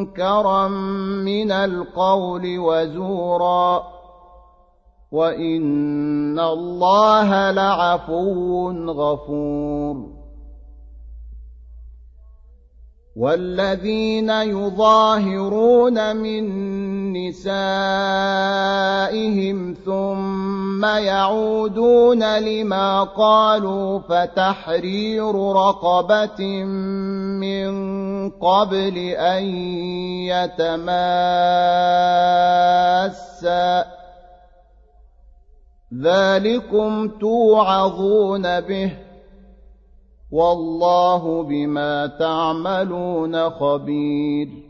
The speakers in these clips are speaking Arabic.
منكرا من القول وزورا وإن الله لعفو غفور. والذين يظاهرون من نسائهم ثم يعودون لما قالوا فتحرير رقبة من قبل أن يتماسا. ذلكم توعظون به. والله بما تعملون خبير.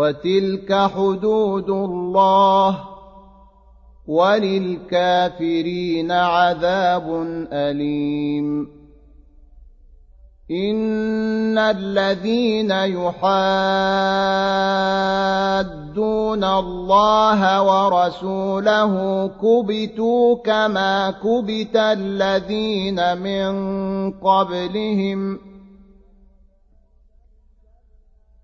وتلك حدود الله وللكافرين عذاب أليم. إن الذين يحادون الله ورسوله كبتوا كما كبت الذين من قبلهم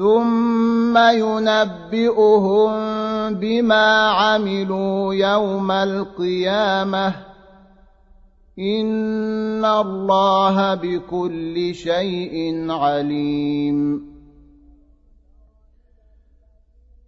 ثم ينبئهم بما عملوا يوم القيامه ان الله بكل شيء عليم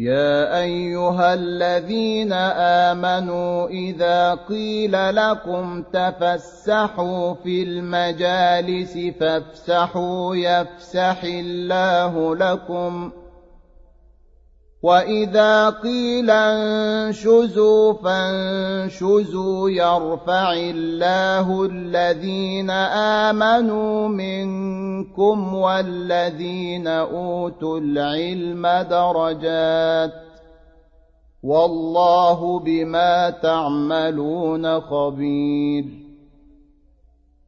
يا أيها الذين آمنوا إذا قيل لكم تفسحوا في المجالس فافسحوا يفسح الله لكم واذا قيل انشزوا فانشزوا يرفع الله الذين امنوا منكم والذين اوتوا العلم درجات والله بما تعملون خبير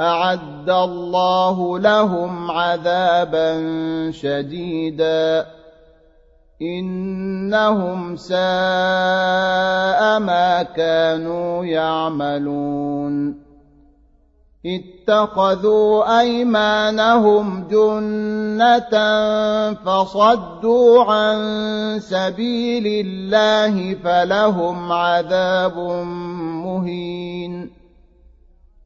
أعد الله لهم عذابا شديدا. إنهم ساء ما كانوا يعملون. اتخذوا أيمانهم جنة فصدوا عن سبيل الله فلهم عذاب مهين.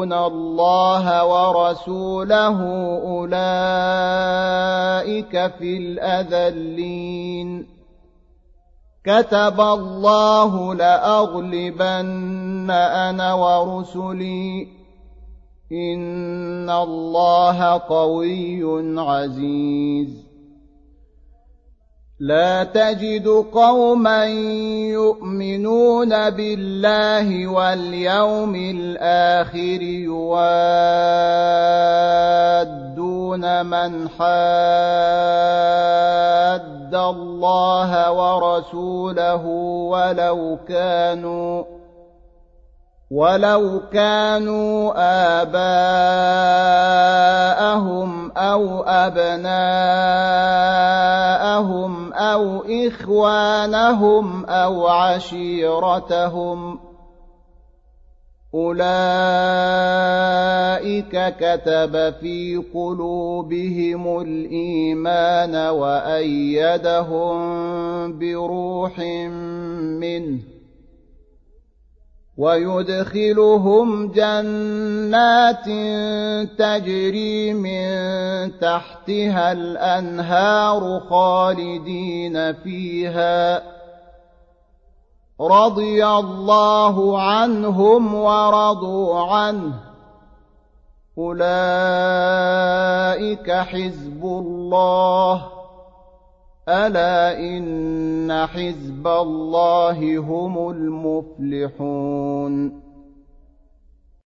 يحادون الله ورسوله اولئك في الاذلين كتب الله لاغلبن أنا ورسلي ان الله قوي عزيز لا تجد قوما يؤمنون بالله واليوم الآخر يوادون من حاد الله ورسوله ولو كانوا ولو كانوا آباءهم أو أبناءهم أو إخوانهم أو عشيرتهم أولئك كتب في قلوبهم الإيمان وأيدهم بروح منه ويدخلهم جنات تجري من تحتها الأنهار خالدين فيها. رضي الله عنهم ورضوا عنه. أولئك حزب الله. ألا إن حزب الله هم المفلحون